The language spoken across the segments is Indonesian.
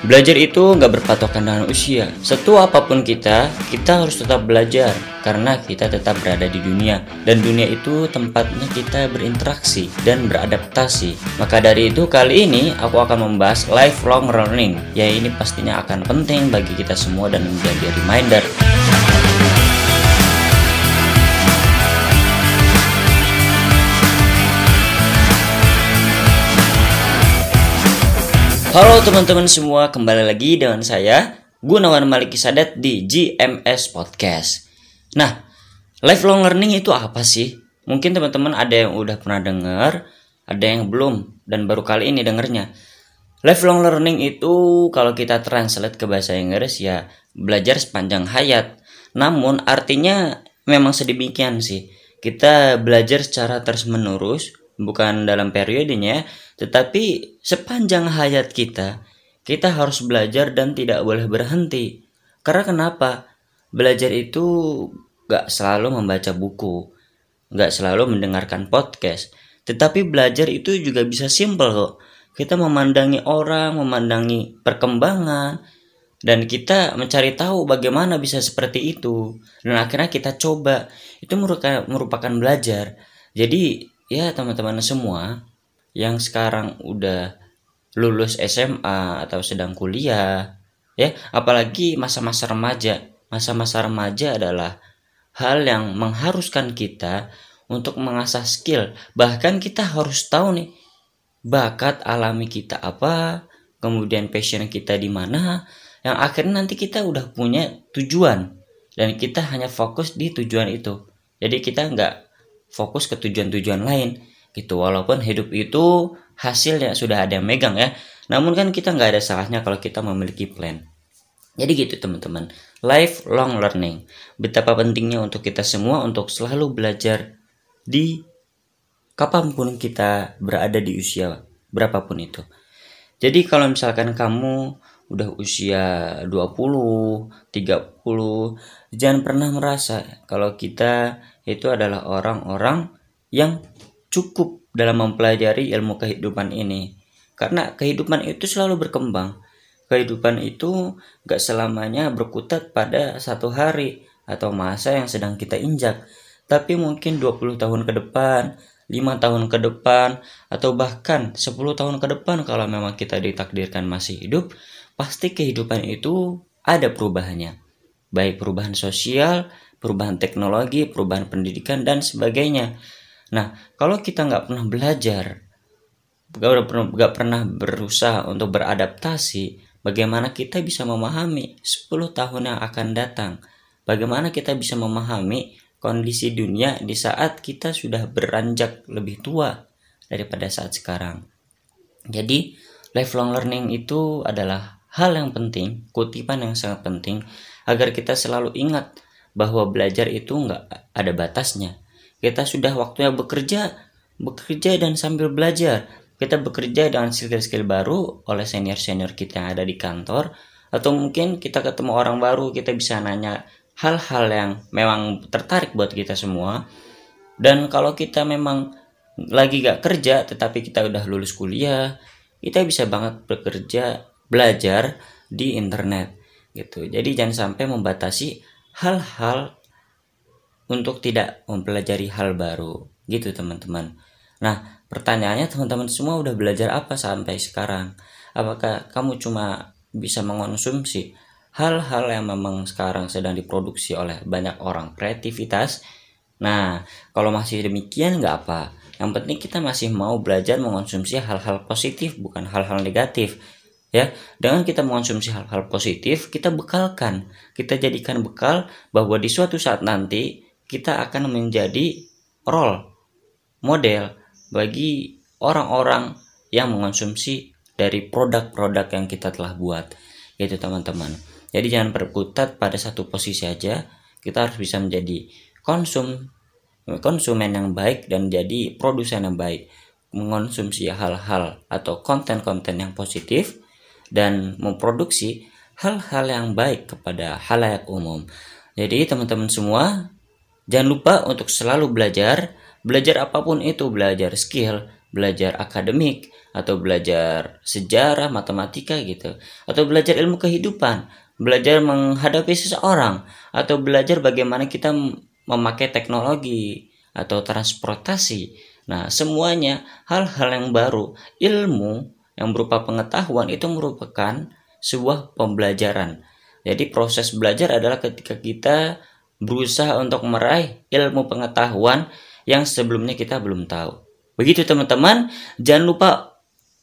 Belajar itu nggak berpatokan dengan usia. Setua apa pun kita, kita harus tetap belajar karena kita tetap berada di dunia dan dunia itu tempatnya kita berinteraksi dan beradaptasi. Maka dari itu kali ini aku akan membahas lifelong learning. Ya ini pastinya akan penting bagi kita semua dan menjadi reminder. Halo teman-teman semua, kembali lagi dengan saya Gunawan Maliki Sadat di GMS Podcast. Nah, lifelong learning itu apa sih? Mungkin teman-teman ada yang udah pernah dengar, ada yang belum dan baru kali ini dengernya. Lifelong learning itu kalau kita translate ke bahasa Inggris ya belajar sepanjang hayat. Namun artinya memang sedemikian sih. Kita belajar secara terus-menerus bukan dalam periodenya, tetapi sepanjang hayat kita, kita harus belajar dan tidak boleh berhenti. Karena kenapa? Belajar itu gak selalu membaca buku, gak selalu mendengarkan podcast, tetapi belajar itu juga bisa simple kok. Kita memandangi orang, memandangi perkembangan, dan kita mencari tahu bagaimana bisa seperti itu. Dan akhirnya kita coba. Itu merupakan, belajar. Jadi ya teman-teman semua yang sekarang udah lulus SMA atau sedang kuliah ya apalagi masa-masa remaja. Masa-masa remaja adalah hal yang mengharuskan kita untuk mengasah skill. Bahkan kita harus tahu nih bakat alami kita apa kemudian passion kita di mana yang akhirnya nanti kita udah punya tujuan. Dan kita hanya fokus di tujuan itu. Jadi kita nggak fokus ke tujuan-tujuan lain gitu. Walaupun hidup itu hasilnya sudah ada yang megang ya. Namun kan kita nggak ada salahnya kalau kita memiliki plan. Jadi gitu teman-teman. Lifelong learning. Betapa pentingnya untuk kita semua untuk selalu belajar di kapan pun kita berada di usia berapapun itu. Jadi kalau misalkan kamu udah usia 20, 30, jangan pernah merasa kalau kita itu adalah orang-orang yang cukup dalam mempelajari ilmu kehidupan ini. Karena kehidupan itu selalu berkembang. Kehidupan itu gak selamanya berkutat pada satu hari atau masa yang sedang kita injak. Tapi mungkin 20 tahun ke depan, 5 tahun ke depan, atau bahkan 10 tahun ke depan kalau memang kita ditakdirkan masih hidup, pasti kehidupan itu ada perubahannya. Baik perubahan sosial, perubahan teknologi, perubahan pendidikan, dan sebagainya. Nah, kalau kita nggak pernah belajar, nggak pernah berusaha untuk beradaptasi, bagaimana kita bisa memahami 10 tahun yang akan datang? Bagaimana kita bisa memahami kondisi dunia di saat kita sudah beranjak lebih tua daripada saat sekarang? Jadi, lifelong learning itu adalah hal yang penting, kutipan yang sangat penting agar kita selalu ingat bahwa belajar itu nggak ada batasnya. Kita sudah waktunya bekerja, bekerja dan sambil belajar. Kita bekerja dengan skill-skill baru oleh senior-senior kita yang ada di kantor, atau mungkin kita ketemu orang baru, kita bisa nanya hal-hal yang memang tertarik buat kita semua. Dan kalau kita memang lagi gak kerja, tetapi kita udah lulus kuliah, kita bisa banget bekerja, belajar di internet gitu. Jadi jangan sampai membatasi hal-hal untuk tidak mempelajari hal baru gitu teman-teman. Nah pertanyaannya teman-teman semua udah belajar apa sampai sekarang? Apakah kamu cuma bisa mengonsumsi hal-hal yang memang sekarang sedang diproduksi oleh banyak orang? Kreativitas? Nah kalau masih demikian nggak apa. Yang penting kita masih mau belajar mengonsumsi hal-hal positif bukan hal-hal negatif ya dengan kita mengonsumsi hal-hal positif kita bekalkan. Kita jadikan bekal bahwa di suatu saat nanti kita akan menjadi role model bagi orang-orang yang mengonsumsi dari produk-produk yang kita telah buat. Yaitu teman-teman. Jadi jangan berkutat pada satu posisi aja. Kita harus bisa menjadi konsum konsumen yang baik dan jadi produsen yang baik. Mengonsumsi hal-hal atau konten-konten yang positif dan memproduksi hal-hal yang baik kepada halayak umum. Jadi teman-teman semua jangan lupa untuk selalu belajar, belajar apa pun itu, belajar skill, belajar akademik atau belajar sejarah, matematika gitu, atau belajar ilmu kehidupan, belajar menghadapi seseorang, atau belajar bagaimana kita memakai teknologi atau transportasi. Nah, semuanya hal-hal yang baru, ilmu yang berupa pengetahuan itu merupakan sebuah pembelajaran. Jadi proses belajar adalah ketika kita berusaha untuk meraih ilmu pengetahuan yang sebelumnya kita belum tahu. Begitu teman-teman, jangan lupa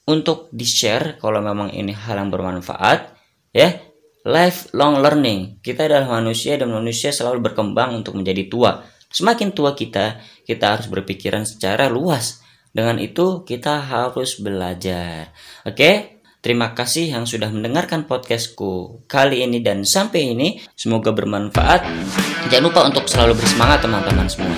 untuk di-share kalau memang ini hal yang bermanfaat ya. Lifelong learning. Kita adalah manusia dan manusia selalu berkembang untuk menjadi tua. Semakin tua kita, kita harus berpikiran secara luas. Dengan itu kita harus belajar. Oke? Terima kasih yang sudah mendengarkan podcastku kali ini dan sampai ini. Semoga bermanfaat. Jangan lupa untuk selalu bersemangat teman-teman semua.